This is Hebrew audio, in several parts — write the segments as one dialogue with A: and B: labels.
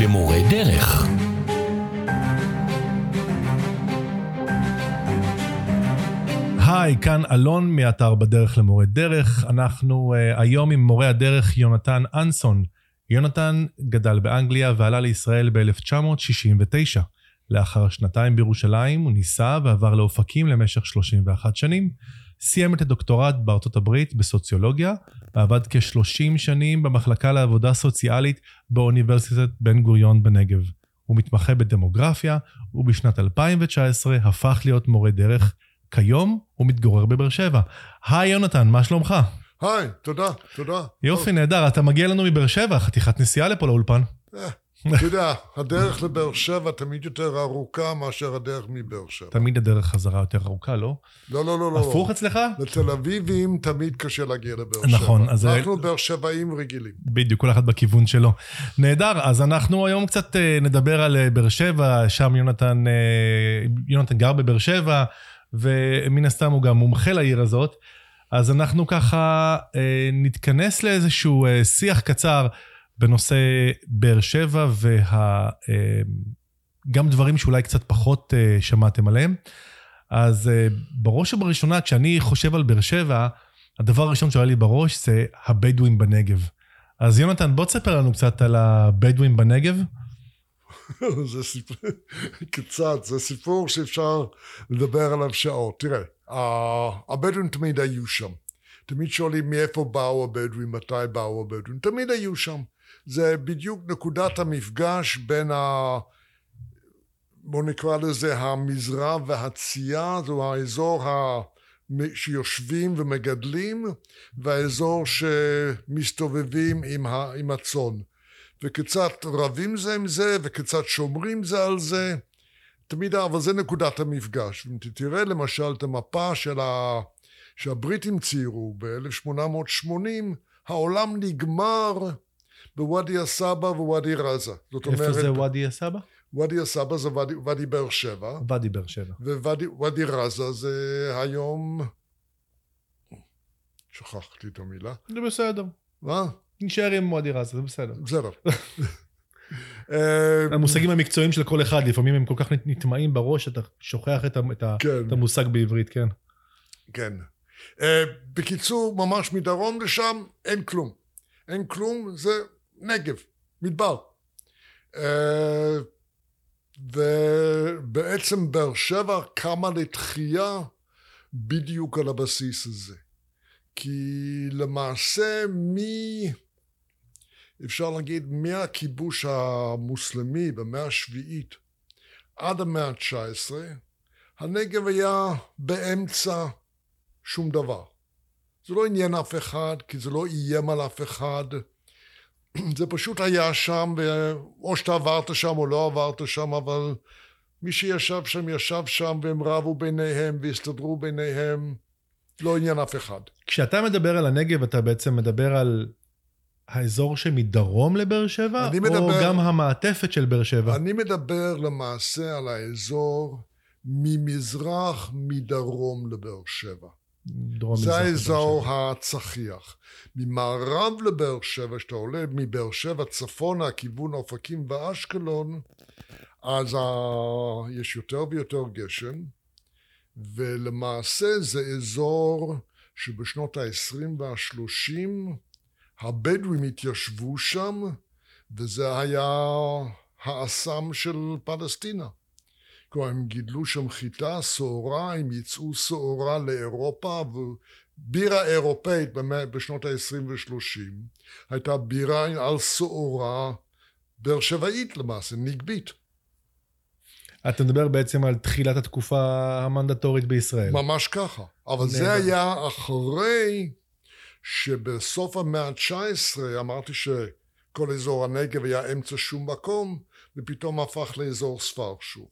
A: למורה דרך.
B: היי, כאן אלון מאתר בדרך למורה דרך. אנחנו uh, היום עם מורה הדרך יונתן אנסון. יונתן גדל באנגליה ועלה לישראל ב-1969. לאחר שנתיים בירושלים הוא ניסה ועבר לאופקים למשך 31 שנים. סיים את הדוקטורט בארצות הברית בסוציולוגיה, ועבד כ-30 שנים במחלקה לעבודה סוציאלית באוניברסיטת בן גוריון בנגב. הוא מתמחה בדמוגרפיה, ובשנת 2019 הפך להיות מורה דרך. כיום הוא מתגורר בבאר שבע. היי יונתן, מה שלומך?
C: היי, תודה, תודה.
B: יופי, נהדר. אתה מגיע לנו מבאר שבע, חתיכת נסיעה לפה לאולפן.
C: אה, אתה יודע, הדרך לבאר שבע תמיד יותר ארוכה מאשר הדרך מבאר שבע.
B: תמיד הדרך חזרה יותר ארוכה, לא?
C: לא, לא, לא, לא.
B: הפוך אצלך?
C: לתל אביבים תמיד קשה להגיע לבאר שבע.
B: נכון, אז...
C: אנחנו באר שבעים רגילים.
B: בדיוק, כל אחד בכיוון שלו. נהדר, אז אנחנו היום קצת אה, נדבר על אה, באר שבע, שם יונתן, יונתן גר בבאר שבע, ומן הסתם הוא גם מומחה לעיר הזאת. אז אנחנו ככה נתכנס לאיזשהו שיח קצר. בנושא באר שבע וגם דברים שאולי קצת פחות אה, שמעתם עליהם. אז אה, בראש ובראשונה, כשאני חושב על באר שבע, הדבר הראשון שעולה לי בראש זה הבדואים בנגב. אז יונתן, בוא תספר לנו קצת על הבדואים בנגב.
C: זה סיפור, קצת, זה סיפור שאפשר לדבר עליו שעות. תראה, הבדואים תמיד היו שם. תמיד שואלים מאיפה באו הבדואים, מתי באו הבדואים, תמיד היו שם. זה בדיוק נקודת המפגש בין ה... בואו נקרא לזה המזרע והצייה, זו האזור ה... שיושבים ומגדלים והאזור שמסתובבים עם, ה... עם הצאן. וקצת רבים זה עם זה וקצת שומרים זה על זה. תמיד, אבל זה נקודת המפגש. אם תראה למשל את המפה של ה... שהבריטים ציירו ב-1880, העולם נגמר בוואדי א-סבא וואדי רזה.
B: זאת אומרת... איפה זה וואדי א-סבא?
C: וואדי א-סבא זה ואדי, ואדי באר שבע.
B: ואדי באר שבע.
C: וואדי רזה זה היום... שכחתי את המילה.
B: זה בסדר.
C: מה?
B: נשאר עם וואדי רזה, זה בסדר.
C: בסדר.
B: אה, המושגים המקצועיים של כל אחד, לפעמים הם כל כך נטמעים בראש, אתה שוכח את, כן. המושג בעברית, כן.
C: כן. אה, בקיצור, ממש מדרום לשם אין כלום. אין כלום, זה נגב, מדבר. אה, ובעצם באר שבע קמה לתחייה בדיוק על הבסיס הזה. כי למעשה מי, אפשר להגיד, מהכיבוש המוסלמי במאה השביעית עד המאה ה-19, הנגב היה באמצע שום דבר. זה לא עניין אף אחד, כי זה לא איים על אף אחד. זה פשוט היה שם, או שאתה עברת שם או לא עברת שם, אבל מי שישב שם ישב שם והם רבו ביניהם והסתדרו ביניהם, לא עניין אף אחד.
B: כשאתה מדבר על הנגב, אתה בעצם מדבר על האזור שמדרום לבאר שבע, או מדבר, גם המעטפת של באר שבע?
C: אני מדבר למעשה על האזור ממזרח, מדרום לבאר שבע. דרום זה האזור הצחיח. ממערב לבאר שבע, כשאתה עולה מבאר שבע צפונה, כיוון אופקים ואשקלון, אז ה... יש יותר ויותר גשם, ולמעשה זה אזור שבשנות ה-20 וה-30 הבדואים התיישבו שם, וזה היה האסם של פלסטינה. כלומר, הם גידלו שם חיטה, שעורה, הם ייצאו שעורה לאירופה, ובירה אירופאית בשנות ה-20 ו-30 הייתה בירה על שעורה באר שבעית למעשה, נגבית.
B: אתה מדבר בעצם על תחילת התקופה המנדטורית בישראל.
C: ממש ככה. אבל נהדר. זה היה אחרי שבסוף המאה ה-19 אמרתי שכל אזור הנגב היה אמצע שום מקום, ופתאום הפך לאזור ספר שוב.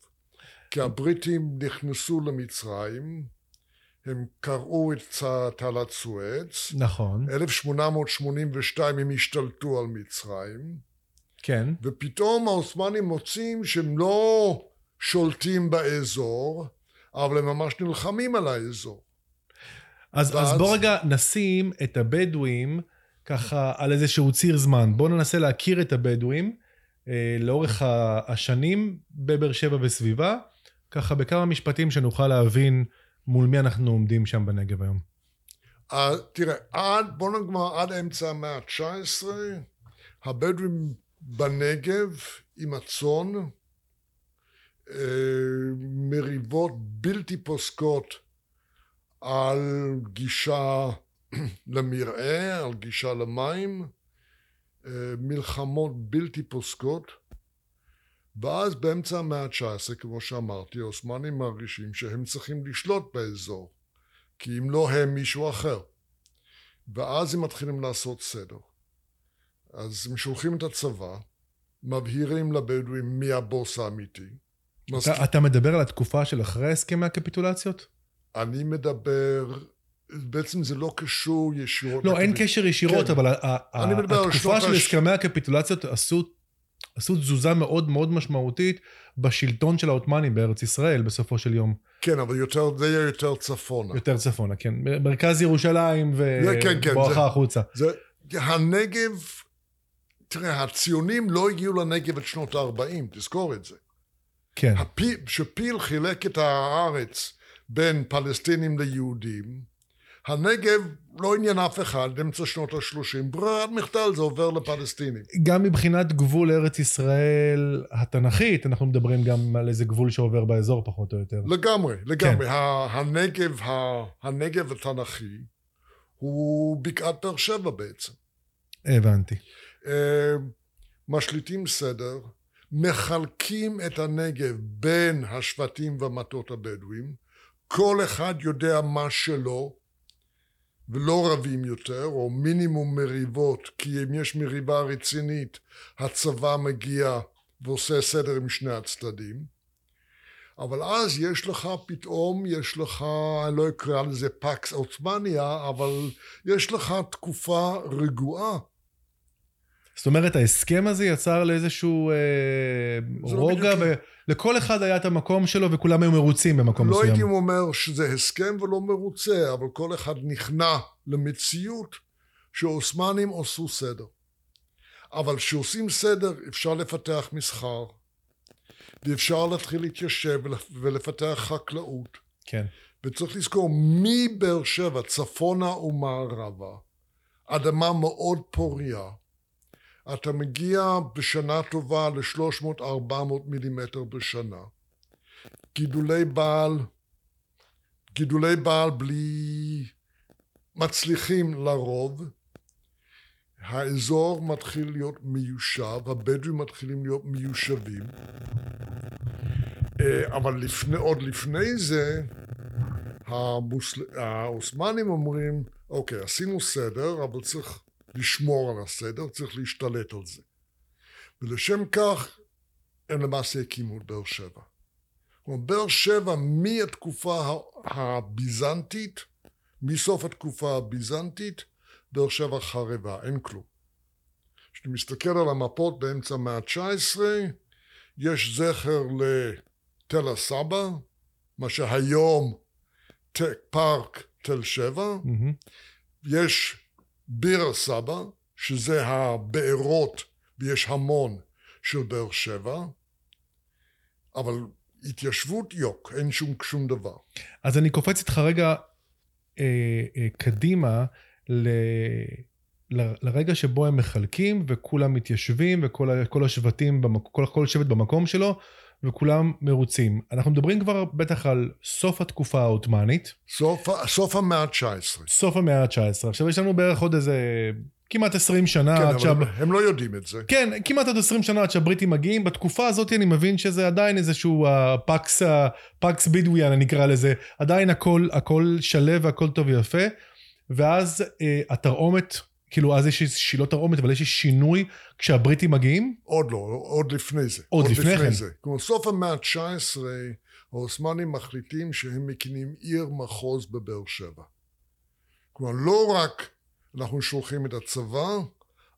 C: כי הבריטים נכנסו למצרים, הם קרעו את תעלת סואץ.
B: נכון.
C: 1882 הם השתלטו על מצרים.
B: כן.
C: ופתאום העות'מאנים מוצאים שהם לא שולטים באזור, אבל הם ממש נלחמים על האזור.
B: אז, ואז... אז בוא רגע נשים את הבדואים ככה על איזשהו ציר זמן. בואו ננסה להכיר את הבדואים אה, לאורך השנים בבאר שבע וסביבה, ככה בכמה משפטים שנוכל להבין מול מי אנחנו עומדים שם בנגב היום.
C: Uh, תראה, עד, בוא נגמר, עד אמצע המאה ה-19, הבדואים בנגב עם הצאן, uh, מריבות בלתי פוסקות על גישה למרעה, על גישה למים, uh, מלחמות בלתי פוסקות, ואז באמצע המאה ה-19, כמו שאמרתי, העות'מאנים מרגישים שהם צריכים לשלוט באזור. כי אם לא הם, מישהו אחר. ואז הם מתחילים לעשות סדר. אז הם שולחים את הצבא, מבהירים לבדואים מי הבוס האמיתי.
B: אתה, אתה מדבר על התקופה של אחרי הסכמי הקפיטולציות?
C: אני מדבר, בעצם זה לא קשור ישירות...
B: לא, אין
C: לקפיט-
B: קשר ישירות,
C: כן.
B: אבל התקופה של הסכמי הקפיטולציות עשו, עשו תזוזה מאוד מאוד משמעותית בשלטון של העות'מאנים בארץ ישראל בסופו של יום.
C: כן, אבל יותר, זה יהיה יותר צפונה.
B: יותר צפונה, כן. מרכז ירושלים
C: כן, כן,
B: ובואכה
C: זה-
B: החוצה.
C: זה, הנגב, תראה, הציונים לא הגיעו לנגב עד שנות ה-40, תזכור את זה.
B: כן,
C: הפיל, שפיל חילק את הארץ בין פלסטינים ליהודים, הנגב לא עניין אף אחד, אמצע שנות ה-30, ברירת מחדל זה עובר לפלסטינים.
B: גם מבחינת גבול ארץ ישראל התנ"כית, אנחנו מדברים גם על איזה גבול שעובר באזור פחות או יותר.
C: לגמרי,
B: כן.
C: לגמרי. ה- הנגב, הנגב התנ"כי הוא בקעת באר שבע בעצם.
B: הבנתי.
C: אה, משליטים סדר, מחלקים את הנגב בין השבטים והמטות הבדואים, כל אחד יודע מה שלו, ולא רבים יותר, או מינימום מריבות, כי אם יש מריבה רצינית, הצבא מגיע ועושה סדר עם שני הצדדים. אבל אז יש לך פתאום, יש לך, אני לא אקרא לזה פקס עות'מאניה, אבל יש לך תקופה רגועה.
B: זאת אומרת, ההסכם הזה יצר לאיזשהו אה,
C: זה לא
B: רוגע, ולכל אחד היה את המקום שלו וכולם היו מרוצים במקום
C: לא
B: מסוים.
C: הייתי אומר שזה הסכם ולא מרוצה, אבל כל אחד נכנע למציאות שהעות'מאנים עשו סדר. אבל כשעושים סדר אפשר לפתח מסחר, ואפשר להתחיל להתיישב ולפ- ולפתח חקלאות.
B: כן.
C: וצריך לזכור, מבאר שבע, צפונה ומערבה, אדמה מאוד פוריה. אתה מגיע בשנה טובה ל-300-400 מילימטר בשנה. גידולי בעל, גידולי בעל בלי מצליחים לרוב. האזור מתחיל להיות מיושב, הבדואים מתחילים להיות מיושבים. אה, אבל לפני, עוד לפני זה, המוסל... העות'מאנים אומרים, אוקיי, עשינו סדר, אבל צריך לשמור על הסדר, צריך להשתלט על זה. ולשם כך, הם למעשה הקימו את באר שבע. כלומר, באר שבע מהתקופה הביזנטית, מסוף התקופה הביזנטית, באר שבע חרבה, אין כלום. כשאתה מסתכל על המפות באמצע המאה ה-19, יש זכר לתל הסבא, מה שהיום פארק תל שבע,
B: מהמם.
C: יש ביר סבא, שזה הבארות, ויש המון של באר שבע, אבל התיישבות יוק, אין שום, שום דבר.
B: אז אני קופץ איתך רגע אה, אה, קדימה ל, ל, לרגע שבו הם מחלקים וכולם מתיישבים וכל כל השבטים, במק, כל, כל שבט במקום שלו וכולם מרוצים. אנחנו מדברים כבר בטח על סוף התקופה העות'מאנית,
C: סוף, סוף המאה ה-19.
B: סוף המאה ה-19. עכשיו יש לנו בערך עוד איזה כמעט 20 שנה
C: כן,
B: עד
C: אבל
B: שה...
C: הם לא יודעים את זה.
B: כן, כמעט עוד 20 שנה עד שהבריטים מגיעים. בתקופה הזאת אני מבין שזה עדיין איזשהו פקס, פקס בידוויאן, אני אקרא לזה. עדיין הכל, הכל שלו והכל טוב ויפה. ואז אה, התרעומת, כאילו אז יש איזושהי לא תרעומת, אבל יש שינוי כשהבריטים מגיעים.
C: עוד לא, עוד לפני זה.
B: עוד לפני כן.
C: זה. כלומר, סוף המאה ה-19, העות'מאנים מחליטים שהם מקימים עיר מחוז בבאר שבע. כלומר, לא רק אנחנו שולחים את הצבא,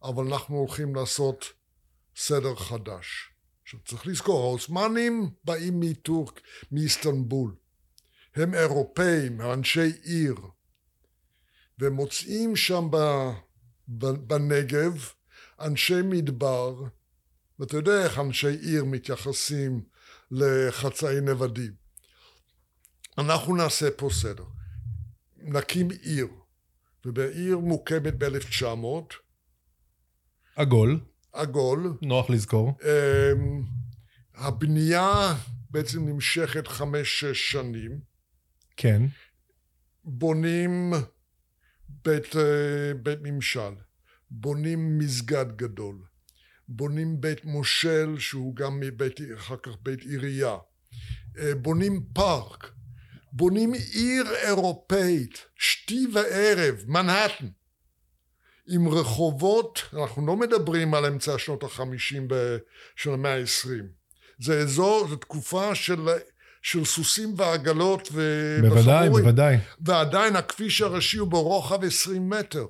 C: אבל אנחנו הולכים לעשות סדר חדש. עכשיו, צריך לזכור, העות'מאנים באים מטורק, מאיסטנבול. הם אירופאים, אנשי עיר. והם מוצאים שם. בנגב, אנשי מדבר, ואתה יודע איך אנשי עיר מתייחסים לחצאי נוודים. אנחנו נעשה פה סדר. נקים עיר, ובעיר מוקמת ב-1900.
B: עגול.
C: עגול.
B: נוח לזכור.
C: אמ, הבנייה בעצם נמשכת חמש-שש שנים.
B: כן.
C: בונים בית, אה, בית ממשל, בונים מסגד גדול, בונים בית מושל שהוא גם מבית, אחר כך בית עירייה, אה, בונים פארק, בונים עיר אירופאית, שתי וערב, מנהטן, עם רחובות, אנחנו לא מדברים על אמצע שנות החמישים של המאה העשרים, זה אזור, זו תקופה של של סוסים ועגלות
B: וחמורים. בוודאי, בוודאי.
C: ועדיין הכביש הראשי הוא ברוחב 20 מטר.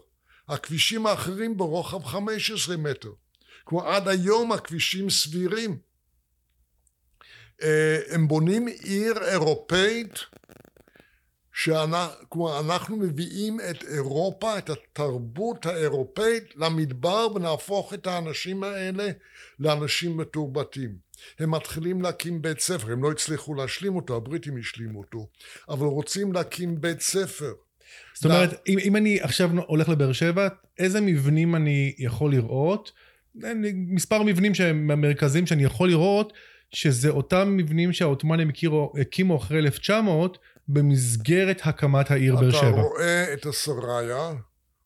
C: הכבישים האחרים ברוחב 15 מטר. כלומר, עד היום הכבישים סבירים. אה, הם בונים עיר אירופאית, כלומר, אנחנו מביאים את אירופה, את התרבות האירופאית למדבר ונהפוך את האנשים האלה לאנשים מתורבתים. הם מתחילים להקים בית ספר, הם לא הצליחו להשלים אותו, הבריטים השלימו אותו, אבל רוצים להקים בית ספר.
B: זאת אומרת, לה... אם, אם אני עכשיו הולך לבאר שבע, איזה מבנים אני יכול לראות? מספר מבנים שהם מרכזיים שאני יכול לראות, שזה אותם מבנים שהעות'מאנים הקימו אחרי 1900, במסגרת הקמת העיר באר שבע.
C: אתה רואה את הסראיה,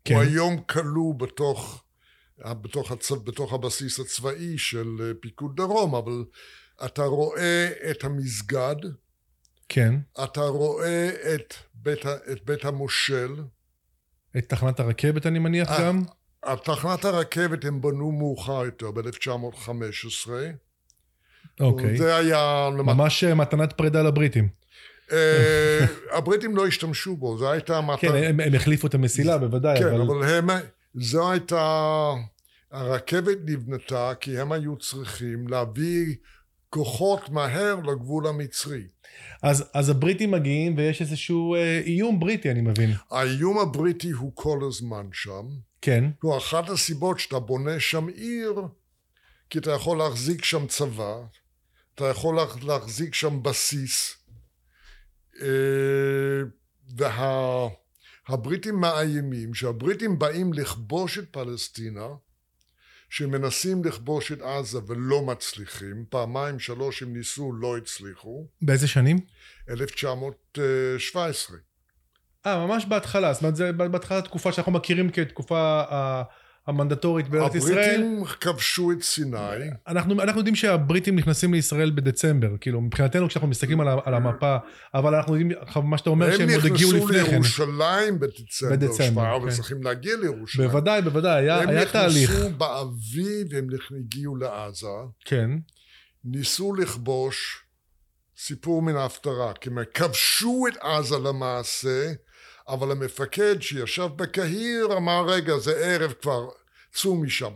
C: כן. הוא היום כלוא בתוך בתוך, הצ... בתוך הבסיס הצבאי של אה, פיקוד דרום, אבל אתה רואה את המסגד,
B: כן.
C: אתה רואה את בית, את בית המושל.
B: את תחנת הרכבת אני מניח 아, גם?
C: תחנת הרכבת הם בנו מאוחר יותר, ב-1915.
B: אוקיי.
C: זה היה...
B: ממש אה, מתנת פרידה לבריטים.
C: אה, הבריטים לא השתמשו בו, זו הייתה מתנה...
B: כן, הם, הם החליפו את המסילה בוודאי,
C: כן, אבל... אבל הם... זו הייתה... הרכבת נבנתה כי הם היו צריכים להביא כוחות מהר לגבול המצרי.
B: אז, אז הבריטים מגיעים ויש איזשהו אה, איום בריטי, אני מבין.
C: האיום הבריטי הוא כל הזמן שם.
B: כן.
C: הוא אחת הסיבות שאתה בונה שם עיר, כי אתה יכול להחזיק שם צבא, אתה יכול להחזיק שם בסיס, אה, וה... הבריטים מאיימים שהבריטים באים לכבוש את פלסטינה שמנסים לכבוש את עזה ולא מצליחים, פעמיים שלוש הם ניסו, לא הצליחו.
B: באיזה שנים?
C: 1917.
B: אה, ממש בהתחלה, זאת אומרת זה בהתחלה תקופה שאנחנו מכירים כתקופה המנדטורית בארץ ישראל.
C: הבריטים כבשו את סיני.
B: אנחנו, אנחנו יודעים שהבריטים נכנסים לישראל בדצמבר, כאילו מבחינתנו כשאנחנו מסתכלים על, על המפה, אבל אנחנו יודעים, מה שאתה אומר, שהם עוד הגיעו לפני כן.
C: הם נכנסו לירושלים בדצמבר, בדצמבר אבל כן. צריכים להגיע לירושלים.
B: בוודאי, בוודאי, היה, היה תהליך.
C: הם נכנסו באביב, הם הגיעו לעזה.
B: כן.
C: ניסו לכבוש, סיפור מן ההפטרה, כי הם כבשו את עזה למעשה, אבל המפקד שישב בקהיר אמר רגע זה ערב כבר צאו משם.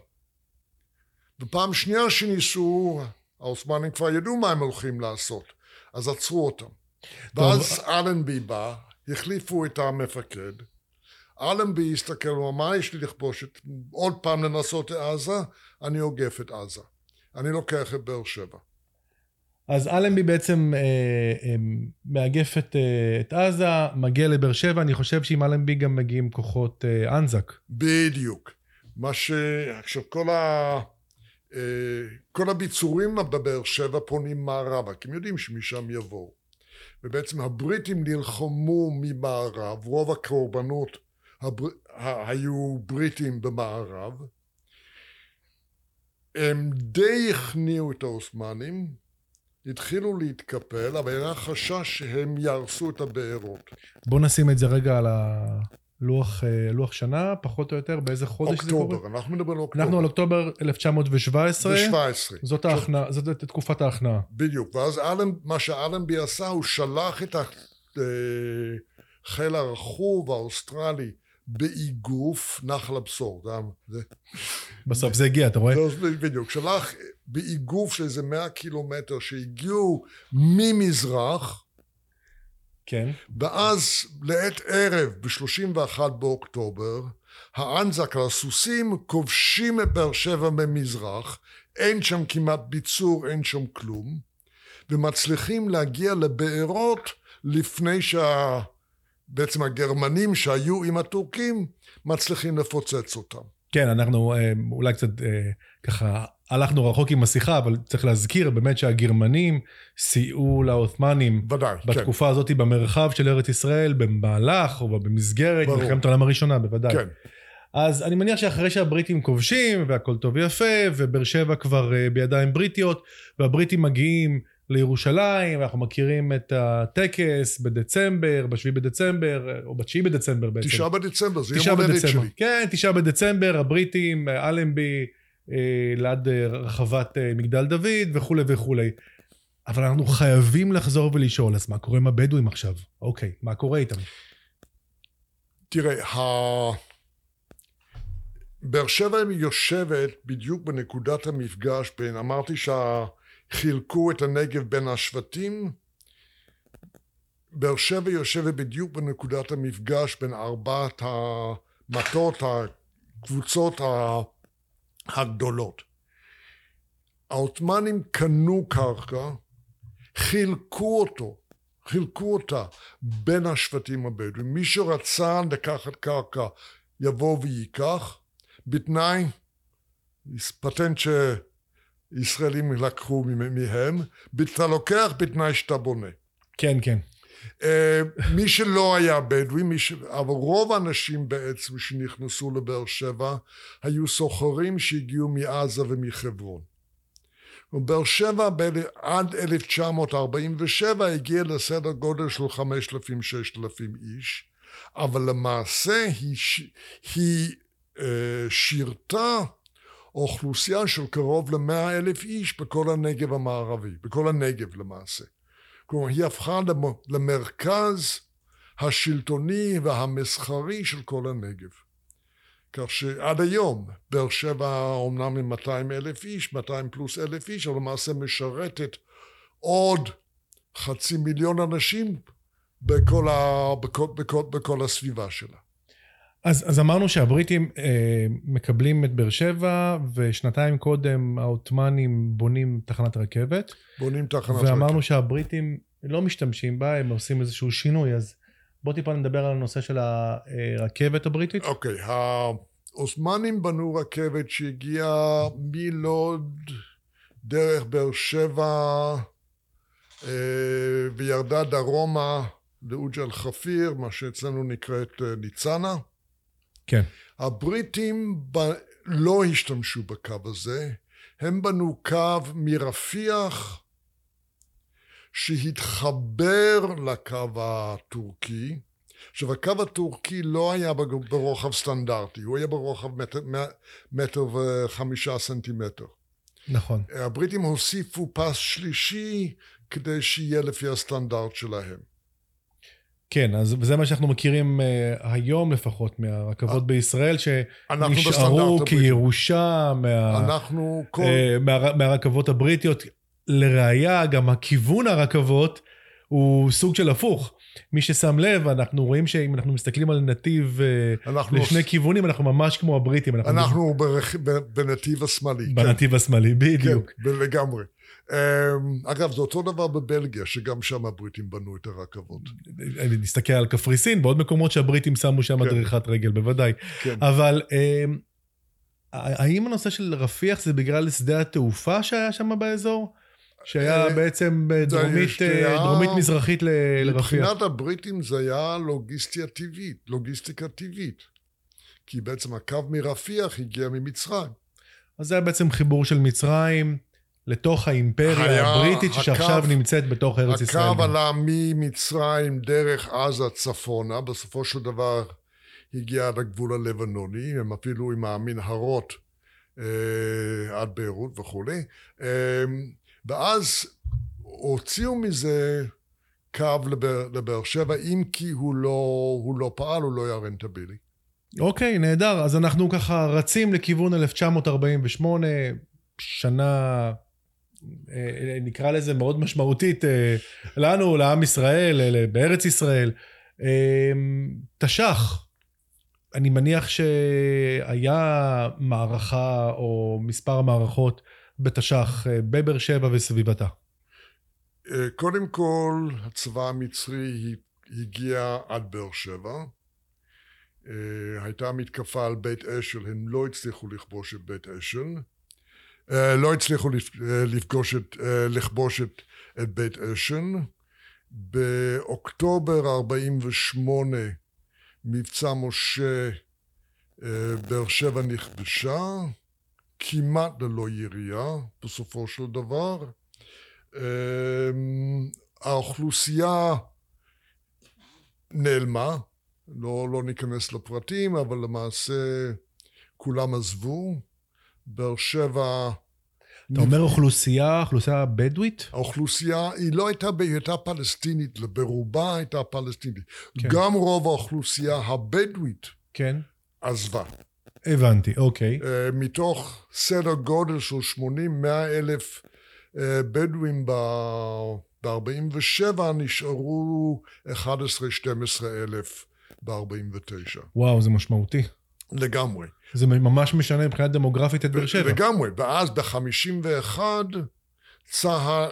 C: ופעם שנייה שניסו העות'מאנים כבר ידעו מה הם הולכים לעשות אז עצרו אותם. ואז אלנבי בא החליפו את המפקד אלנבי הסתכל ואמר מה יש לי לכבוש את עוד פעם לנסות את עזה אני עוגף את עזה אני לוקח את באר שבע
B: אז אלנבי בעצם אה, אה, מאגף את, אה, את עזה, מגיע לבאר שבע, אני חושב שעם אלנבי גם מגיעים כוחות אה, אנזק.
C: בדיוק. מה ש... עכשיו כל, ה... אה, כל הביצורים בבאר שבע פונים מערבה, כי הם יודעים שמשם יבואו. ובעצם הבריטים נלחמו ממערב, רוב הקורבנות הבר... היו בריטים במערב. הם די הכניעו את העות'מאנים, התחילו להתקפל, אבל היה חשש שהם יהרסו את הבארות.
B: בוא נשים את זה רגע על הלוח אה, לוח שנה, פחות או יותר, באיזה חודש
C: אוקטובר, זה קורה? אוקטובר, אנחנו מדברים על אוקטובר.
B: אנחנו על אוקטובר 1917.
C: ב-17.
B: זאת, ההכנע, זאת תקופת ההכנעה.
C: בדיוק, ואז אלן, מה שאלנבי עשה, הוא שלח את אה, חיל הרכוב האוסטרלי באיגוף נחל הבשור.
B: בסוף זה הגיע, אתה רואה?
C: בדיוק, שלח באיגוף של איזה מאה קילומטר שהגיעו ממזרח,
B: כן.
C: ואז לעת ערב, ב-31 באוקטובר, האנז"ק על הסוסים כובשים את באר שבע ממזרח, אין שם כמעט ביצור, אין שם כלום, ומצליחים להגיע לבארות לפני שה... בעצם הגרמנים שהיו עם הטורקים מצליחים לפוצץ אותם.
B: כן, אנחנו אה, אולי קצת אה, ככה הלכנו רחוק עם השיחה, אבל צריך להזכיר באמת שהגרמנים סייעו לעות'מאנים.
C: ודאי, כן.
B: בתקופה הזאת במרחב של ארץ ישראל, במהלך או במסגרת
C: ברור.
B: מלחמת העולם הראשונה, בוודאי.
C: כן.
B: אז אני מניח שאחרי שהבריטים כובשים והכל טוב ויפה, ובאר שבע כבר אה, בידיים בריטיות, והבריטים מגיעים לירושלים, ואנחנו מכירים את הטקס בדצמבר, בשביעי בדצמבר, או בתשיעי בדצמבר בעצם.
C: תשעה בדצמבר, זה יום הולדת. שלי.
B: כן, תשעה בדצמבר, הבריטים, אלנבי, אה, ליד אה, רחבת אה, מגדל דוד וכולי וכולי. אבל אנחנו חייבים לחזור ולשאול, אז מה קורה עם הבדואים עכשיו? אוקיי, מה קורה איתם?
C: תראה, ה... באר שבע יושבת בדיוק בנקודת המפגש בין, אמרתי שחילקו את הנגב בין השבטים, באר שבע יושבת בדיוק בנקודת המפגש בין ארבעת המטות, הקבוצות הגדולות. העות'מאנים קנו קרקע, חילקו אותו, חילקו אותה בין השבטים הבדואים. מי שרצה לקחת קרקע יבוא וייקח, בתנאי, פטנט שישראלים לקחו מהם, אתה לוקח בתנאי שאתה בונה.
B: כן, כן.
C: אה, מי שלא היה בדואי, ש... אבל רוב האנשים בעצם שנכנסו לבאר שבע היו סוחרים שהגיעו מעזה ומחברון. ובאר שבע ב- עד 1947 הגיע לסדר גודל של 5,000-6,000 איש, אבל למעשה היא, ש... היא אה, שירתה אוכלוסייה של קרוב למאה אלף איש בכל הנגב המערבי, בכל הנגב למעשה. כלומר, היא הפכה למ- למרכז השלטוני והמסחרי של כל הנגב. כך שעד היום, באר שבע אומנם עם 200 אלף איש, 200 פלוס אלף איש, אבל למעשה משרתת עוד חצי מיליון אנשים בכל, ה, בכל, בכל, בכל הסביבה שלה.
B: אז, אז אמרנו שהבריטים אה, מקבלים את באר שבע, ושנתיים קודם העות'מאנים בונים תחנת רכבת,
C: בונים תחנת
B: ואמרנו
C: רכבת.
B: שהבריטים לא משתמשים בה, הם עושים איזשהו שינוי, אז בוא טיפה נדבר על הנושא של הרכבת הבריטית.
C: אוקיי, העות'מאנים בנו רכבת שהגיעה מלוד דרך באר שבע אה, וירדה דרומה לאוג' אל-חפיר, מה שאצלנו נקראת אה, ניצנה.
B: כן.
C: הבריטים ב... לא השתמשו בקו הזה, הם בנו קו מרפיח שהתחבר לקו הטורקי. עכשיו, הקו הטורקי לא היה ברוחב סטנדרטי, הוא היה ברוחב מטר, מטר וחמישה סנטימטר.
B: נכון.
C: הבריטים הוסיפו פס שלישי כדי שיהיה לפי הסטנדרט שלהם.
B: כן, אז זה מה שאנחנו מכירים uh, היום לפחות מהרכבות בישראל,
C: אנחנו בסטנדרט
B: שנשארו. כירושה מה,
C: אנחנו כל...
B: uh, מה, מהרכבות הבריטיות. לראיה, גם הכיוון הרכבות הוא סוג של הפוך. מי ששם לב, אנחנו רואים שאם אנחנו מסתכלים על נתיב
C: אנחנו,
B: לשני כיוונים, אנחנו ממש כמו הבריטים. אנחנו,
C: אנחנו בנתיב השמאלי. כן.
B: בנתיב השמאלי, בדיוק.
C: כן, לגמרי. אמ, אגב, זה אותו דבר בבלגיה, שגם שם הבריטים בנו את הרכבות.
B: אני נסתכל על קפריסין, בעוד מקומות שהבריטים שמו שם
C: כן.
B: דריכת רגל, בוודאי.
C: כן.
B: אבל אמ, האם הנושא של רפיח זה בגלל שדה התעופה שהיה שם באזור? שהיה
C: אה,
B: בעצם דרומית,
C: שהיה-
B: דרומית מזרחית לרפיח.
C: מבחינת הבריטים זה היה לוגיסטיקה טבעית, לוגיסטיקה טבעית. כי בעצם הקו מרפיח הגיע ממצרים.
B: אז זה היה בעצם חיבור של מצרים לתוך האימפריה
C: היה
B: הבריטית, שעכשיו
C: הקו-
B: נמצאת בתוך ארץ ישראל.
C: הקו. עלה ממצרים דרך עזה צפונה, בסופו של דבר הגיע עד הגבול הלבנוני, הם אפילו עם המנהרות אה, עד ביירות וכולי, אה, ואז הוציאו מזה קו לבאר, לבאר שבע, אם כי הוא לא, הוא לא פעל, הוא לא היה רנטבילי.
B: אוקיי, נהדר. אז אנחנו ככה רצים לכיוון 1948, שנה, נקרא לזה מאוד משמעותית אה, לנו, לעם ישראל, אה, בארץ ישראל. אה, תש"ח, אני מניח שהיה מערכה או מספר מערכות בתש"ח אה, בבאר שבע וסביבתה.
C: אה, קודם כל, הצבא המצרי הגיע עד באר שבע. אה, הייתה מתקפה על בית אשל, הם לא הצליחו לכבוש את בית אשל. לא הצליחו לפגוש את, לכבוש את, את בית אשל. באוקטובר 48' מבצע משה אה, באר שבע נכבשה, כמעט ללא ירייה בסופו של דבר. אה, האוכלוסייה נעלמה, לא, לא ניכנס לפרטים, אבל למעשה כולם עזבו. באר שבע
B: אתה אומר אוכלוסייה, אוכלוסייה בדואית?
C: האוכלוסייה, היא לא הייתה, היא הייתה פלסטינית, ברובה הייתה פלסטינית. כן. גם רוב האוכלוסייה הבדואית
B: כן.
C: עזבה.
B: הבנתי, אוקיי.
C: Uh, מתוך סדר גודל של 80-100 אלף uh, בדואים ב-47 נשארו 11-12 אלף ב-49.
B: וואו, זה משמעותי.
C: לגמרי.
B: זה ממש משנה מבחינה דמוגרפית את באר שבע.
C: לגמרי, ואז ב-51 צה"ל,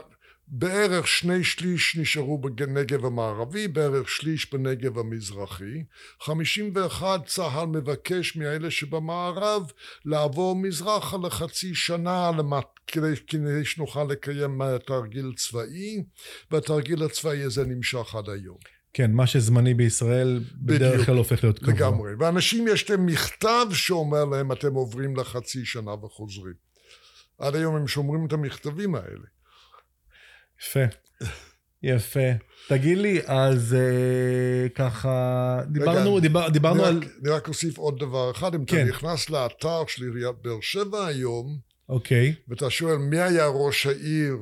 C: בערך שני שליש נשארו בנגב המערבי, בערך שליש בנגב המזרחי. 51 צה"ל מבקש מאלה שבמערב לעבור מזרחה לחצי שנה למת... כדי, כדי שנוכל לקיים תרגיל צבאי, והתרגיל הצבאי הזה נמשך עד היום.
B: כן, מה שזמני בישראל בדרך כלל הופך להיות קבוע.
C: לגמרי. ואנשים יש להם מכתב שאומר להם, אתם עוברים לחצי שנה וחוזרים. עד היום הם שומרים את המכתבים האלה.
B: יפה. יפה. תגיד לי, אז אה, ככה, דיברנו, רגע, דיבר, דיברנו
C: אני
B: על...
C: רק, אני רק אוסיף עוד דבר אחד. אם כן. אתה נכנס לאתר של עיריית באר שבע היום,
B: אוקיי.
C: ואתה שואל מי היה ראש העיר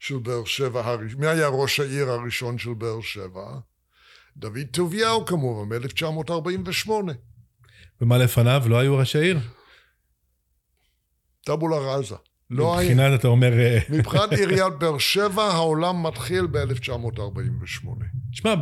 C: של באר שבע, מי היה ראש העיר הראשון של באר שבע? דוד טוביהו כמובן, מ-1948.
B: ומה לפניו? לא היו ראשי עיר?
C: טבולה ראזה.
B: לא מבחינת, היה... אתה אומר... אה,
C: מבחינת עיריית באר שבע, העולם מתחיל ב-1948.
B: תשמע,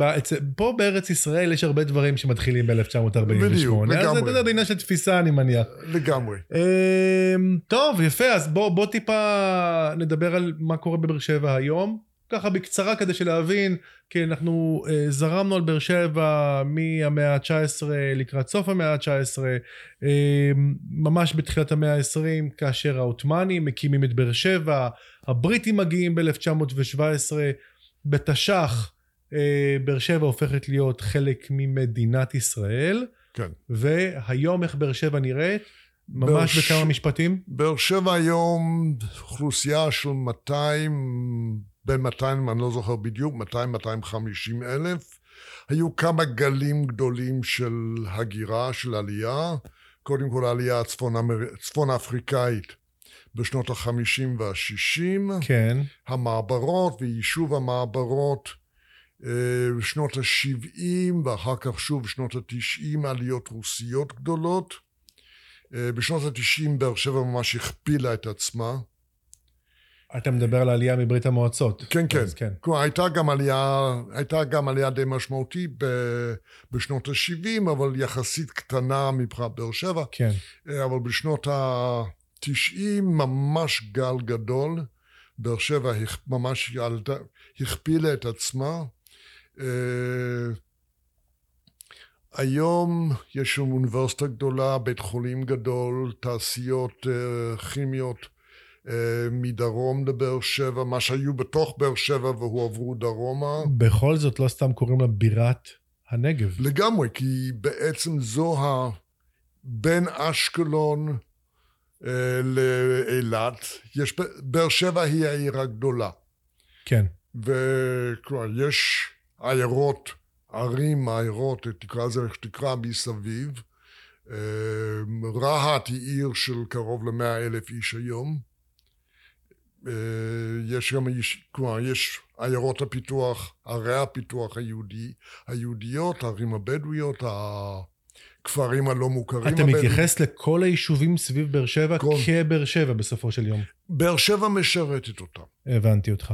B: פה בארץ ישראל יש הרבה דברים שמתחילים ב-1948.
C: בדיוק, לגמרי. אז
B: זה עניין של תפיסה, אני מניח.
C: לגמרי.
B: אמ, טוב, יפה, אז בוא, בוא טיפה נדבר על מה קורה בבאר שבע היום. ככה בקצרה כדי שלהבין, כי אנחנו אה, זרמנו על באר שבע מהמאה ה-19 לקראת סוף המאה ה-19, אה, ממש בתחילת המאה ה-20, כאשר העות'מאנים מקימים את באר שבע, הבריטים מגיעים ב-1917, בתש"ח אה, באר שבע הופכת להיות חלק ממדינת ישראל,
C: כן.
B: והיום איך באר שבע נראית? ממש בכמה משפטים?
C: באר שבע היום אוכלוסייה של 200 בין 200, אני לא זוכר בדיוק, 200-250 אלף. היו כמה גלים גדולים של הגירה, של עלייה. קודם כל העלייה הצפון, הצפון אפריקאית בשנות ה-50 וה-60.
B: כן.
C: המעברות ויישוב המעברות אה, בשנות ה-70 ואחר כך שוב בשנות ה-90 עליות רוסיות גדולות. אה, בשנות ה-90 באר שבע ממש הכפילה את עצמה.
B: אתה מדבר על העלייה מברית המועצות.
C: כן, כן. כן. כלומר, הייתה גם עלייה, הייתה גם עלייה די משמעותית ב, בשנות ה-70, אבל יחסית קטנה מבחינת באר שבע.
B: כן.
C: אה, אבל בשנות ה-90 ממש גל גדול. באר שבע ממש ילדה, הכפילה את עצמה. Uh, היום יש לנו אוניברסיטה גדולה, בית חולים גדול, תעשיות uh, כימיות. אה, מדרום לבאר שבע, מה שהיו בתוך באר שבע והועברו דרומה.
B: בכל זאת לא סתם קוראים לה בירת הנגב.
C: לגמרי, כי בעצם זו ה... בין אשקלון אה, לאילת, יש... באר שבע היא העיר הגדולה.
B: כן.
C: וכלומר, יש עיירות, ערים, עיירות, תקרא לזה איך שתקרא, מסביב. אה, רהט היא עיר של קרוב למאה אלף איש היום. אה, יש גם, כלומר, יש עיירות הפיתוח, ערי הפיתוח היהודי, היהודיות, הערים הבדואיות, הכפרים הלא מוכרים.
B: אתה מתייחס לכל היישובים סביב באר שבע כל... כבאר שבע בסופו של יום.
C: באר שבע משרתת אותם.
B: הבנתי אותך.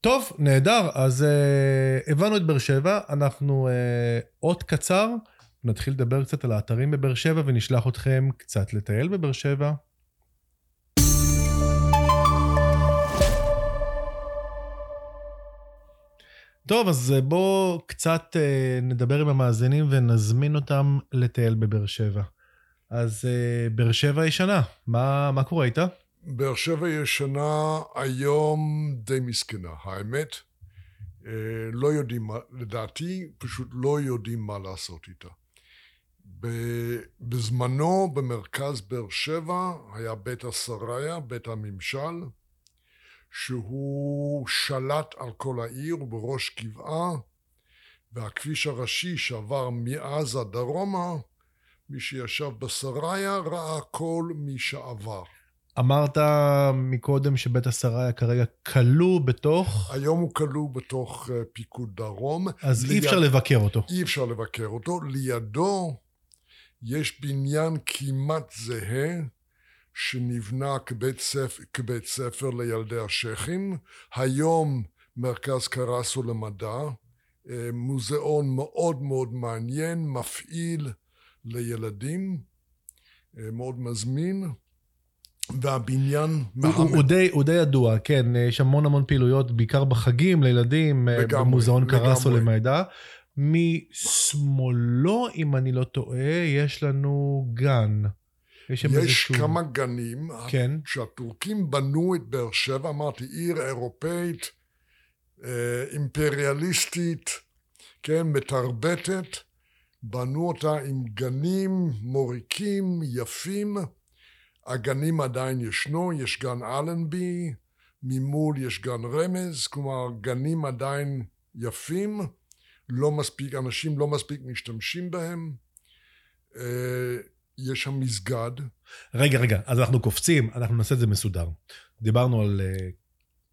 B: טוב, נהדר. אז uh, הבנו את באר שבע, אנחנו uh, אות קצר, נתחיל לדבר קצת על האתרים בבאר שבע ונשלח אתכם קצת לטייל בבאר שבע. טוב, אז בואו קצת אה, נדבר עם המאזינים ונזמין אותם לטייל בבאר שבע. אז אה, באר שבע ישנה, מה, מה קורה איתה?
C: באר שבע ישנה היום די מסכנה, האמת. אה, לא יודעים לדעתי פשוט לא יודעים מה לעשות איתה. בזמנו במרכז באר שבע היה בית השריה, בית הממשל, שהוא שלט על כל העיר בראש גבעה, והכביש הראשי שעבר מעזה דרומה, מי שישב בשריה ראה כל מי שעבר.
B: אמרת מקודם שבית השריה כרגע כלוא בתוך...
C: היום הוא כלוא בתוך uh, פיקוד דרום.
B: אז ליד... אי אפשר לבקר אותו.
C: אי אפשר לבקר אותו. לידו יש בניין כמעט זהה, שנבנה כבית ספר, כבית ספר לילדי השייחים. היום מרכז קרסו למדע, אה, מוזיאון מאוד מאוד מעניין, מפעיל לילדים, אה, מאוד מזמין. והבניין...
B: הוא, הוא, די, הוא די ידוע, כן, יש המון המון פעילויות, בעיקר בחגים לילדים, אה, לגמרי, במוזיאון קרסו למידע. משמאלו, אם אני לא טועה, יש לנו גן.
C: יש, יש. כמה גנים, כן. שהטורקים בנו את באר שבע, אמרתי, עיר אירופאית, אה, אימפריאליסטית, כן, מתרבטת, בנו אותה עם גנים מוריקים, יפים. הגנים עדיין ישנו, יש גן אלנבי, ממול יש גן רמז, כלומר גנים עדיין יפים, לא מספיק, אנשים לא מספיק משתמשים בהם. אה, יש שם מסגד.
B: רגע, רגע, אז אנחנו קופצים, אנחנו נעשה את זה מסודר. דיברנו על, אה,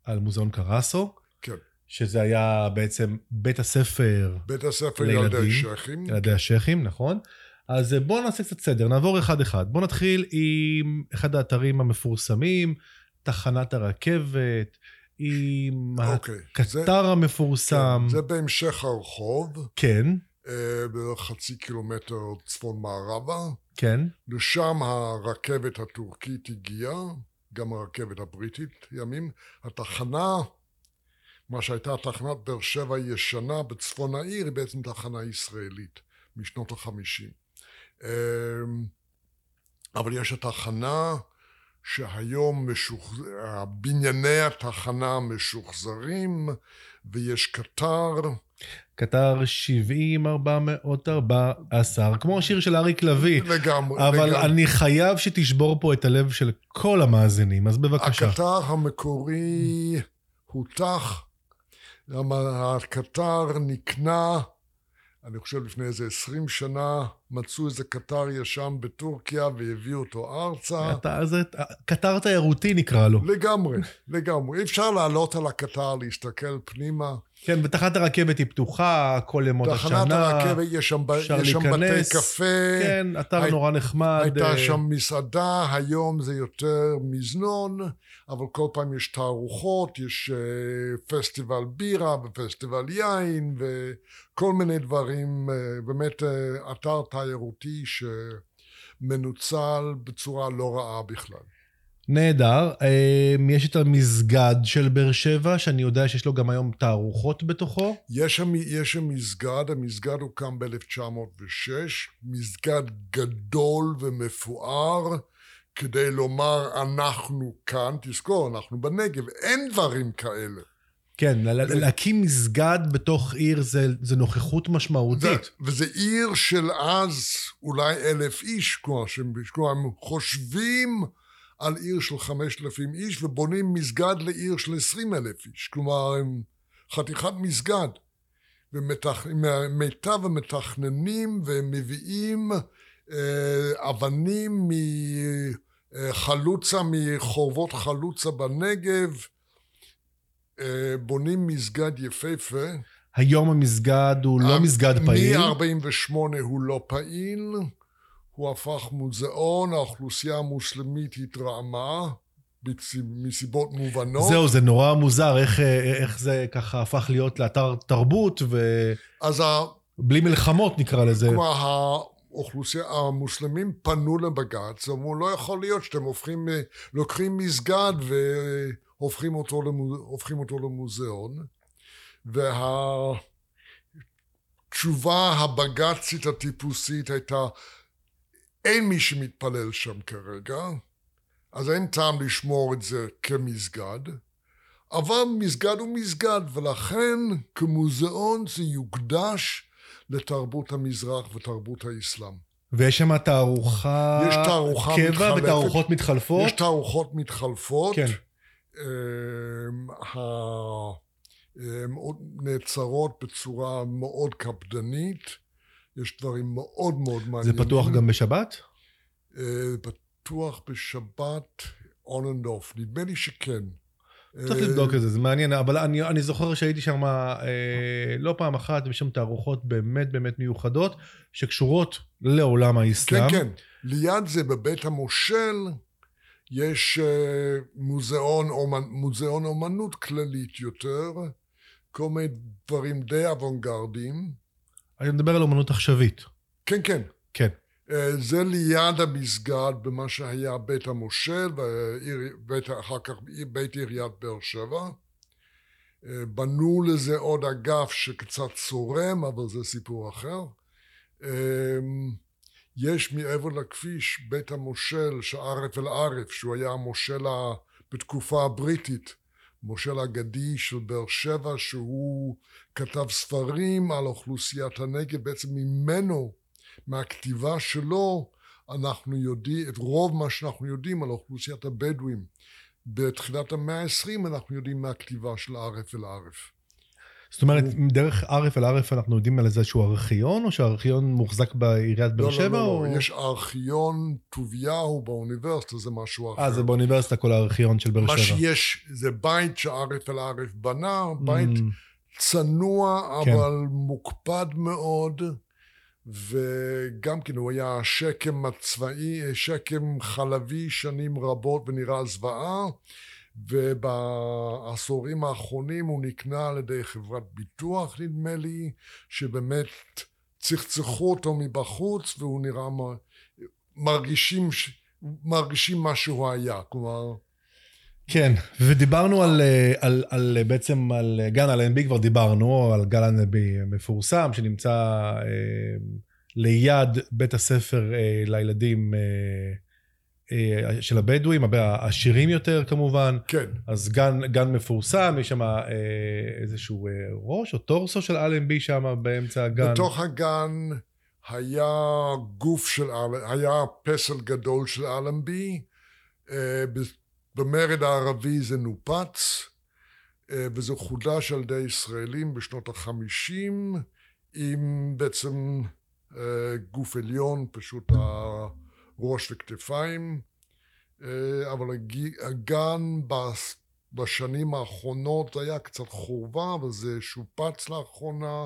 B: על מוזיאון קרסו.
C: כן.
B: שזה היה בעצם בית הספר
C: בית הספר לילדים, ילדי השייחים.
B: ילדי השייחים, נכון. אז אה, בואו נעשה קצת סדר, נעבור אחד-אחד. בואו נתחיל עם אחד האתרים המפורסמים, תחנת הרכבת, עם אוקיי, הקטר זה, המפורסם.
C: כן, זה בהמשך הרחוב.
B: כן.
C: אה, בערך חצי קילומטר צפון מערבה.
B: כן.
C: לשם הרכבת הטורקית הגיעה, גם הרכבת הבריטית ימים. התחנה, מה שהייתה תחנת באר שבע ישנה בצפון העיר, היא בעצם תחנה ישראלית משנות החמישים. אמ, אבל יש התחנה שהיום משוח... בנייני התחנה משוחזרים ויש קטר.
B: קטר 70, 414, כמו השיר של אריק לביא.
C: לגמרי.
B: אבל
C: לגמרי.
B: אני חייב שתשבור פה את הלב של כל המאזינים, אז בבקשה.
C: הקטר המקורי הותח, הקטר נקנה אני חושב לפני איזה עשרים שנה, מצאו איזה קטר ישן בטורקיה והביאו אותו ארצה.
B: אתה, זה קטר תיירותי נקרא לו.
C: לגמרי, לגמרי. אי אפשר לעלות על הקטר, להסתכל פנימה.
B: כן, ותחנת הרכבת היא פתוחה כל ימות השנה.
C: תחנת הרכבת, יש שם, יש שם בתי קפה.
B: כן, אתר הי... נורא נחמד.
C: הייתה אה, שם מסעדה, היום זה יותר מזנון, אבל כל פעם יש תערוכות, יש uh, פסטיבל בירה ופסטיבל יין וכל מיני דברים, uh, באמת uh, אתר תיירותי שמנוצל בצורה לא רעה בכלל.
B: נהדר. אמ, יש את המסגד של באר שבע, שאני יודע שיש לו גם היום תערוכות בתוכו.
C: יש שם, יש שם מסגד, המסגד הוקם ב-1906, מסגד גדול ומפואר, כדי לומר אנחנו כאן, תזכור, אנחנו בנגב, אין דברים כאלה.
B: כן, להקים מסגד בתוך עיר זה, זה נוכחות משמעותית.
C: וזה עיר של אז אולי אלף איש, כלומר, שהם חושבים על עיר של חמשת אלפים איש ובונים מסגד לעיר של עשרים אלף איש. כלומר, הם חתיכת מסגד. ומיטב המתכננים והם מביאים אה, אבנים מחלוצה, מחורבות חלוצה בנגב, אה, בונים מסגד יפהפה.
B: היום המסגד הוא לא מסגד פעיל?
C: מ-48 הוא לא פעיל. הוא הפך מוזיאון, האוכלוסייה המוסלמית התרעמה מסיבות מובנות.
B: זהו, זה נורא מוזר, איך, איך זה ככה הפך להיות לאתר תרבות ו...
C: אז
B: בלי מלחמות נקרא לזה.
C: כלומר, האוכלוסייה, המוסלמים פנו לבג"ץ, אמרו, לא יכול להיות שאתם הופכים, לוקחים מסגד והופכים אותו, למו, הופכים אותו למוזיאון. והתשובה הבג"צית הטיפוסית הייתה, אין מי שמתפלל שם כרגע, אז אין טעם לשמור את זה כמסגד, אבל מסגד הוא מסגד, ולכן כמוזיאון זה יוקדש לתרבות המזרח ותרבות האסלאם.
B: ויש שם תערוכה...
C: יש תערוכה
B: קבע
C: מתחלפת.
B: ותערוכות מתחלפות?
C: יש תערוכות מתחלפות.
B: כן.
C: אמ, ה- הן עוד נעצרות בצורה מאוד קפדנית. יש דברים מאוד מאוד
B: זה
C: מעניינים.
B: פתוח גם בשבת?
C: אה, פתוח בשבת on and off. נדמה לי שכן.
B: צריך
C: אה,
B: לבדוק את זה, זה מעניין, אבל אני, אני זוכר שהייתי שם אה, לא פעם אחת, יש שם תערוכות באמת באמת מיוחדות, שקשורות לעולם
C: כן,
B: האסלאם.
C: כן. ליד זה, בבית המושל, יש אה, מוזיאון, אומנ... מוזיאון אומנות כללית יותר, כל מיני דברים די אוונגרדיים.
B: אני מדבר על אומנות עכשווית.
C: כן, כן.
B: כן.
C: אה, זה ליד המסגד במה שהיה בית המושל, ובית, אחר כך בית עיריית באר שבע. אה, בנו לזה עוד אגף שקצת צורם, אבל זה סיפור אחר. אה, יש מעבר לכביש בית המושל שערף אל ערף, שהוא היה המושל בתקופה הבריטית, מושל אגדי של באר שבע, שהוא כתב ספרים על אוכלוסיית הנגב, בעצם ממנו, מהכתיבה שלו, אנחנו יודעים, את רוב מה שאנחנו יודעים על אוכלוסיית הבדואים. בתחילת המאה העשרים אנחנו יודעים מהכתיבה של ערף אל ערף.
B: זאת אומרת, דרך ערף אל ערף אנחנו יודעים על איזשהו ארכיון, או שהארכיון מוחזק בעיריית באר
C: לא,
B: שבע?
C: לא,
B: או...
C: לא, יש ארכיון טוביהו באוניברסיטה, זה משהו אחר.
B: אה, זה באוניברסיטה כל הארכיון של באר
C: מה
B: שבע.
C: שיש זה בית שערף אל ערף בנה, בית
B: Mm,
C: צנוע
B: כן.
C: אבל מוקפד מאוד, וגם כן הוא היה שקם הצבאי, שקם חלבי שנים רבות ונראה זוועה, ובעשורים האחרונים הוא נקנה על ידי חברת ביטוח נדמה לי, שבאמת צחצחו אותו מבחוץ והוא נראה, מרגישים, מרגישים מה שהוא היה, כלומר.
B: כן, ודיברנו על, אה, על, על אה, בעצם על אה, גן אלנבי, כבר דיברנו, על גן אלנבי מפורסם, שנמצא אה, ליד בית הספר אה, לילדים אה, של הבדואים, העשירים יותר כמובן.
C: כן.
B: אז גן, גן מפורסם, יש שם אה, איזשהו אה, ראש או טורסו של אלנבי שם באמצע הגן.
C: בתוך הגן היה גוף של, אל- היה פסל גדול של אלנבי, אה, במרד הערבי זה נופץ, אה, וזה חודש על ידי ישראלים בשנות החמישים, עם בעצם אה, גוף עליון, פשוט הראש וכתפיים, אה, אבל הג- הגן בשנים האחרונות היה קצת חורבה, אבל זה שופץ לאחרונה.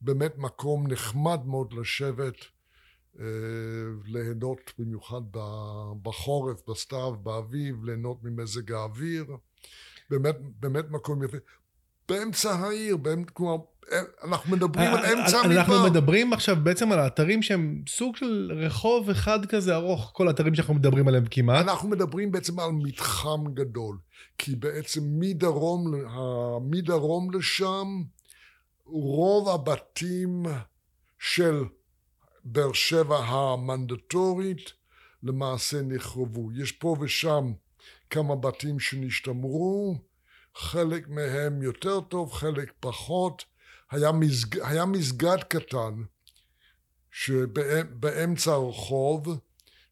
C: באמת מקום נחמד מאוד לשבת, אה, ליהנות במיוחד בחורף, בסתיו, באביב, ליהנות ממזג האוויר. באמת, באמת מקום יפה. באמצע העיר, באמצע, כלומר, אנחנו מדברים על אמצע
B: אה, אנחנו
C: המדבר.
B: מדברים עכשיו בעצם על האתרים שהם סוג של רחוב אחד כזה ארוך, כל האתרים שאנחנו מדברים עליהם כמעט.
C: אנחנו מדברים בעצם על מתחם גדול, כי בעצם מדרום, מדרום לשם, רוב הבתים של באר שבע המנדטורית למעשה נחרבו. יש פה ושם כמה בתים שנשתמרו, חלק מהם יותר טוב, חלק פחות. היה, מסג... היה מסגד קטן שבאמצע הרחוב,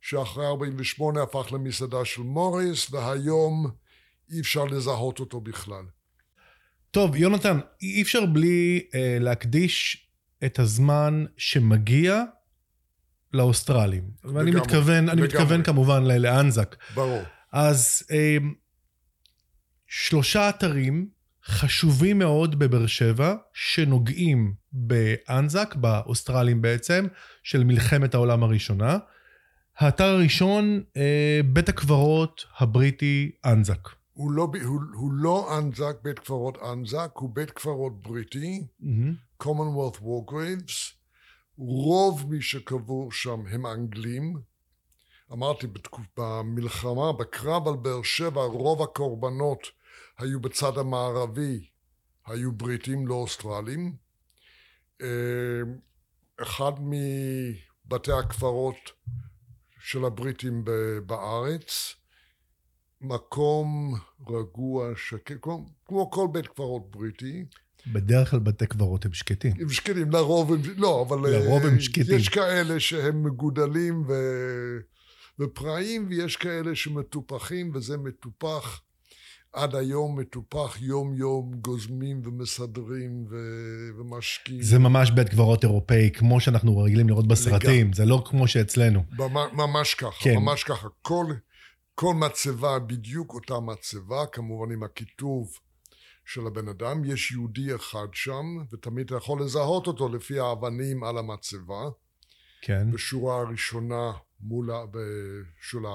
C: שאחרי 48 הפך למסעדה של מוריס, והיום אי אפשר לזהות אותו בכלל.
B: טוב, יונתן, אי אפשר בלי אה, להקדיש את הזמן שמגיע לאוסטרלים. ואני
C: לגמרי,
B: מתכוון, אני
C: לגמרי.
B: מתכוון כמובן לאנזק.
C: ברור.
B: אז אה, שלושה אתרים חשובים מאוד בבאר שבע, שנוגעים באנזק, באוסטרלים בעצם, של מלחמת העולם הראשונה. האתר הראשון, אה, בית הקברות הבריטי אנזק.
C: הוא לא, הוא, הוא לא אנזק, בית קברות אנזק, הוא בית קברות בריטי,
B: מהמם.
C: commonwealth war graves, רוב מי שקבור שם הם אנגלים. אמרתי, במלחמה, בקרב על באר שבע, רוב הקורבנות היו בצד המערבי, היו בריטים, לא אוסטרלים. אה, אחד מבתי הקברות של הבריטים בארץ, מקום רגוע, שקט, כמו, כמו כל בית קברות בריטי,
B: בדרך כלל בתי קברות הם שקטים.
C: הם שקטים, לרוב הם, לא, אבל...
B: לרוב הם
C: אה,
B: שקטים.
C: יש כאלה שהם מגודלים ו... ופראיים, ויש כאלה שמטופחים, וזה מטופח. עד היום מטופח יום-יום, גוזמים ומסדרים ו... ומשקיעים.
B: זה ממש בית קברות אירופאי, כמו שאנחנו רגילים לראות בסרטים, זה לא כמו שאצלנו.
C: ממש, ממש ככה,
B: כן.
C: ממש ככה. כל, כל מצבה בדיוק אותה מצבה, כמובן עם הכיתוב של הבן אדם. יש יהודי אחד שם, ותמיד אתה יכול לזהות אותו לפי האבנים על המצבה.
B: כן.
C: בשורה הראשונה מול ה... של ה...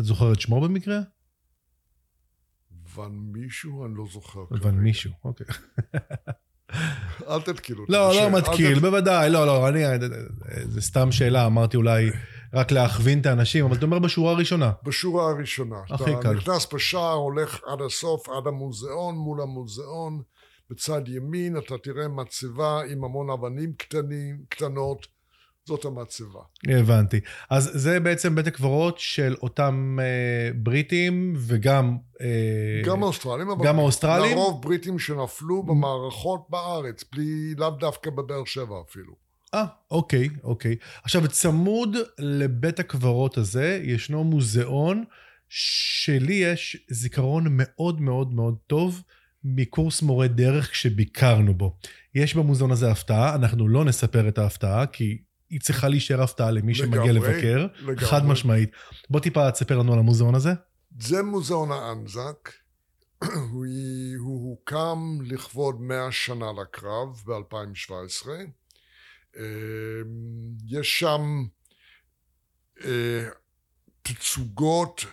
B: את זוכר את שמו במקרה?
C: ון מישהו? אני לא זוכר. כרגע.
B: מישהו, אוקיי.
C: אל תתקיל אותי.
B: לא. לא מתקיל, בוודאי, לא, לא, אני... זה סתם שאלה, אמרתי אולי רק להכווין את האנשים, אבל אתה אומר בשורה הראשונה.
C: בשורה הראשונה.
B: הכי
C: אתה
B: קל.
C: נכנס בשער, הולך עד הסוף, עד המוזיאון, מול המוזיאון. בצד ימין אתה תראה מצבה עם המון אבנים קטנים, קטנות. זאת המצבה.
B: הבנתי. אז זה בעצם בית הקברות של אותם אה, בריטים וגם... אה,
C: גם האוסטרלים, אבל
B: גם האוסטרלים?
C: לרוב בריטים שנפלו במערכות בארץ, בלי, לאו דווקא בבאר שבע אפילו.
B: אה, אוקיי, אוקיי. עכשיו, צמוד לבית הקברות הזה, ישנו מוזיאון שלי יש זיכרון מאוד מאוד מאוד טוב מקורס מורה דרך כשביקרנו בו. יש במוזיאון הזה הפתעה, אנחנו לא נספר את ההפתעה, כי היא צריכה להישאר הפתעה למי שמגיע
C: לגמרי,
B: לבקר,
C: לגמרי.
B: חד משמעית. בוא טיפה תספר לנו על המוזיאון הזה.
C: זה מוזיאון האנזק. הוא, הוא הוקם לכבוד 100 שנה לקרב ב-2017. יש שם אה, תצוגות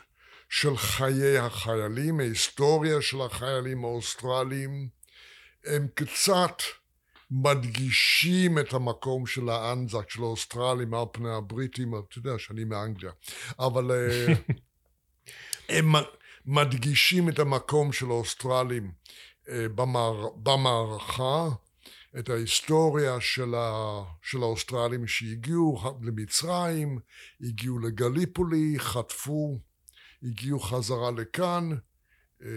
C: של חיי החיילים, ההיסטוריה של החיילים האוסטרלים. הם קצת מדגישים את המקום של האנזק, של האוסטרלים, על פני הבריטים, אתה יודע שאני מאנגליה. אבל אה, הם מדגישים את המקום של האוסטרלים אה, במער, במערכה, את ההיסטוריה של, ה, של האוסטרלים שהגיעו למצרים, הגיעו לגליפולי, חטפו, הגיעו חזרה לכאן, אה,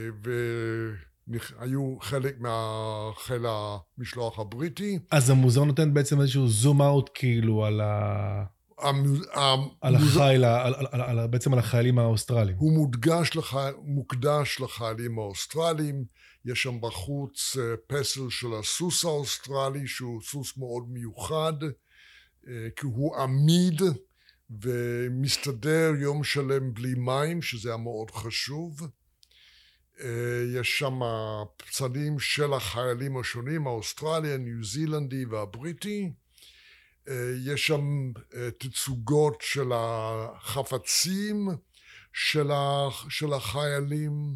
C: והיו חלק מהחיל המשלוח הבריטי.
B: אז המוזיאון נותן בעצם איזשהו זום אאוט כאילו על, ה...
C: המ- המ-
B: על החיל, על, על, על, על, בעצם על החיילים האוסטרלים.
C: הוא מודגש לח... מוקדש לחיילים האוסטרלים, יש שם בחוץ אה, פסל של הסוס האוסטרלי, שהוא סוס מאוד מיוחד, אה, כי הוא עמיד ומסתדר יום שלם בלי מים, שזה היה מאוד חשוב. אה, יש שם פסלים של החיילים השונים, האוסטרלי, הניו זילנדי והבריטי. אה, יש שם אה, תצוגות של החפצים של, של החיילים,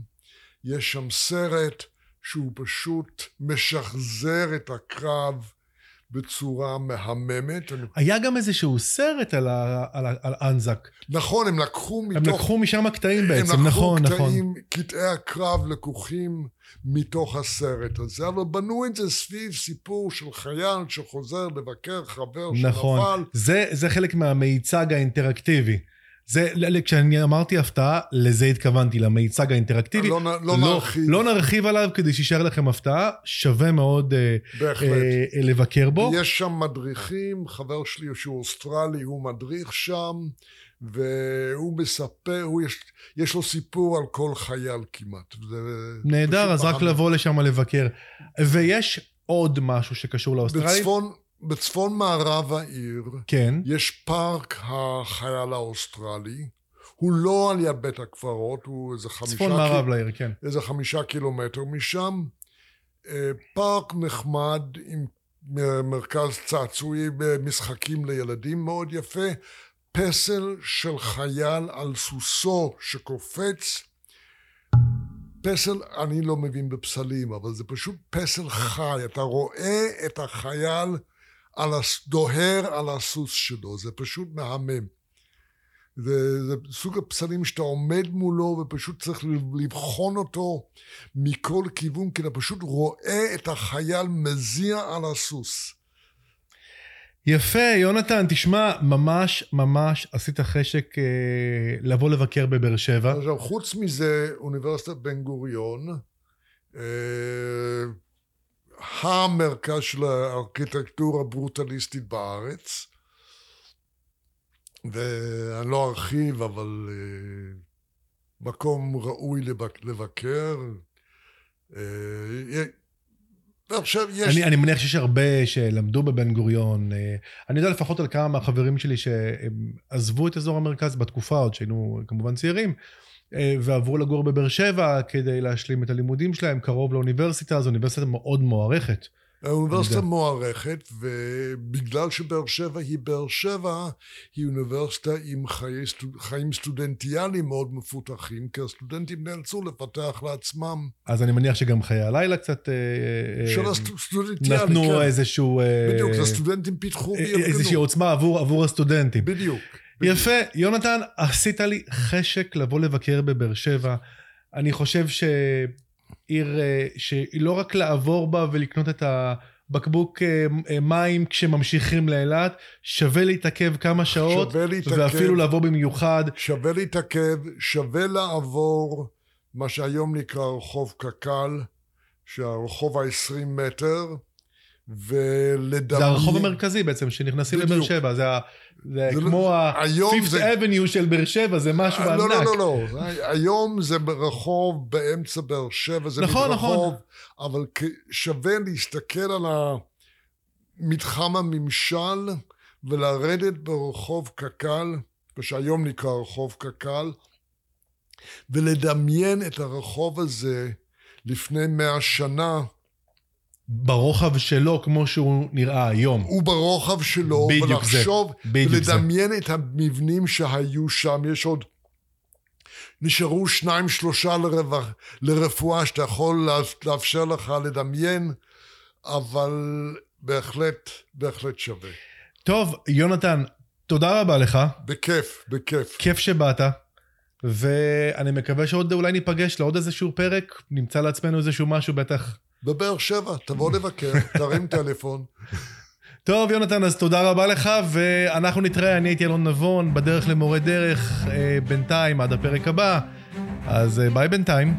C: יש שם סרט שהוא פשוט משחזר את הקרב בצורה מהממת.
B: היה גם איזשהו סרט על, ה, על, ה, על אנזק.
C: נכון, הם לקחו מתוך...
B: הם לקחו משם קטעים בעצם,
C: הם
B: נכון,
C: לקחו
B: נכון.
C: קטעים, קטעי הקרב לקוחים מתוך הסרט הזה, אבל בנו את זה סביב סיפור של חייל שחוזר לבקר חבר
B: נכון.
C: שנפל.
B: זה, זה חלק מהמיצג האינטראקטיבי. זה, כשאני אמרתי הפתעה, לזה התכוונתי, למיצג האינטראקטיבי.
C: לא, נ- לא נרחיב,
B: לא נרחיב עליו כדי שישאר לכם הפתעה, שווה מאוד אה,
C: בהחלט.
B: אה, אה, לבקר בו.
C: יש שם מדריכים, חבר שלי שהוא אוסטרלי, הוא מדריך שם, והוא מספר, הוא יש, יש לו סיפור על כל חייל כמעט.
B: נהדר, אז רק. לבוא לשם לבקר. ויש עוד משהו שקשור לאוסטרלים?
C: בצפון, בצפון מערב העיר
B: כן.
C: יש פארק החייל האוסטרלי. הוא לא על יד בית הקברות, הוא איזה חמישה,
B: צפון מערב לעיר, כן.
C: איזה חמישה קילומטר משם. אה, פארק נחמד עם מרכז צעצועים ומשחקים לילדים מאוד יפה. פסל של חייל על סוסו שקופץ. פסל, אני לא מבין בפסלים, אבל זה פסל חי. אתה רואה את החייל על הס... דוהר על הסוס שלו, זה פשוט מהמם. זה, זה סוג הפסלים שאתה עומד מולו ופשוט צריך לבחון אותו מכל כיוון, כי אתה פשוט רואה את החייל מזיע על הסוס.
B: יפה, יונתן, תשמע, ממש ממש עשית חשק אה, לבוא לבקר בבאר שבע.
C: עכשיו, חוץ מזה, אוניברסיטת בן גוריון, אה, המרכז של הארכיטקטורה הברוטליסטית בארץ, ואני לא ארחיב, אבל אה, מקום ראוי לבקר. אה, עכשיו יש...
B: אני, אני מניח שיש הרבה שלמדו בבן גוריון. אה, אני יודע לפחות על כמה מהחברים שלי שעזבו את אזור המרכז בתקופה עוד, שהיינו כמובן צעירים, ועברו לגור בבאר שבע כדי להשלים את הלימודים שלהם קרוב לאוניברסיטה, זו אוניברסיטה מאוד מוערכת.
C: האוניברסיטה מוערכת, ובגלל שבאר שבע היא באר שבע, היא אוניברסיטה עם חיי, חיים סטודנטיאליים מאוד מפותחים, כי הסטודנטים נאלצו לפתח לעצמם.
B: אז אני מניח שגם חיי הלילה קצת... אה,
C: אה, של הסטודנטיאלי,
B: נתנו כן. איזשהו...
C: אה, בדיוק, הסטודנטים פיתחו.
B: איזושהי עוצמה עבור, עבור הסטודנטים. בדיוק. יפה. יונתן, עשית לי חשק לבוא לבקר בבאר שבע. אני חושב ש... עיר אה, שהיא לא רק לעבור בה ולקנות את הבקבוק אה, אה, מים כשממשיכים לאילת, שווה להתעכב כמה שעות, להתעכב, ואפילו לבוא במיוחד.
C: שווה להתעכב, שווה לעבור מה שהיום נקרא רחוב קק"ל, שהרחוב ה-20 מטר, ולדמיין...
B: זה הרחוב המרכזי בעצם, שנכנסים לבאר שבע, זה, ה... זה, זה כמו ה-Fifth זה... Avenue של באר שבע, זה משהו
C: לא,
B: ענק.
C: לא, לא, לא, לא, היום זה רחוב באמצע באר שבע, זה
B: נכון,
C: רחוב,
B: נכון.
C: אבל שווה להסתכל על מתחם הממשל ולרדת ברחוב קק"ל, שהיום נקרא רחוב קק"ל, ולדמיין את הרחוב הזה לפני מאה שנה,
B: ברוחב שלו כמו שהוא נראה היום.
C: הוא ברוחב שלו,
B: בדיוק
C: ולחשוב,
B: זה, בדיוק
C: ולדמיין זה. את המבנים שהיו שם, יש עוד... נשארו שניים שלושה לרו... לרפואה שאתה יכול לאפשר לך לדמיין, אבל בהחלט, בהחלט שווה.
B: טוב, יונתן, תודה רבה לך.
C: בכיף, בכיף.
B: כיף שבאת, ואני מקווה שעוד אולי ניפגש לעוד איזשהו פרק, נמצא לעצמנו איזשהו משהו בטח
C: בבאר שבע, תבוא לבקר, תרים טלפון.
B: טוב, יונתן, אז תודה רבה לך, ואנחנו נתראה, אני הייתי אלון נבון, בדרך למורה דרך, אה, בינתיים, עד הפרק הבא. אז אה, ביי בינתיים.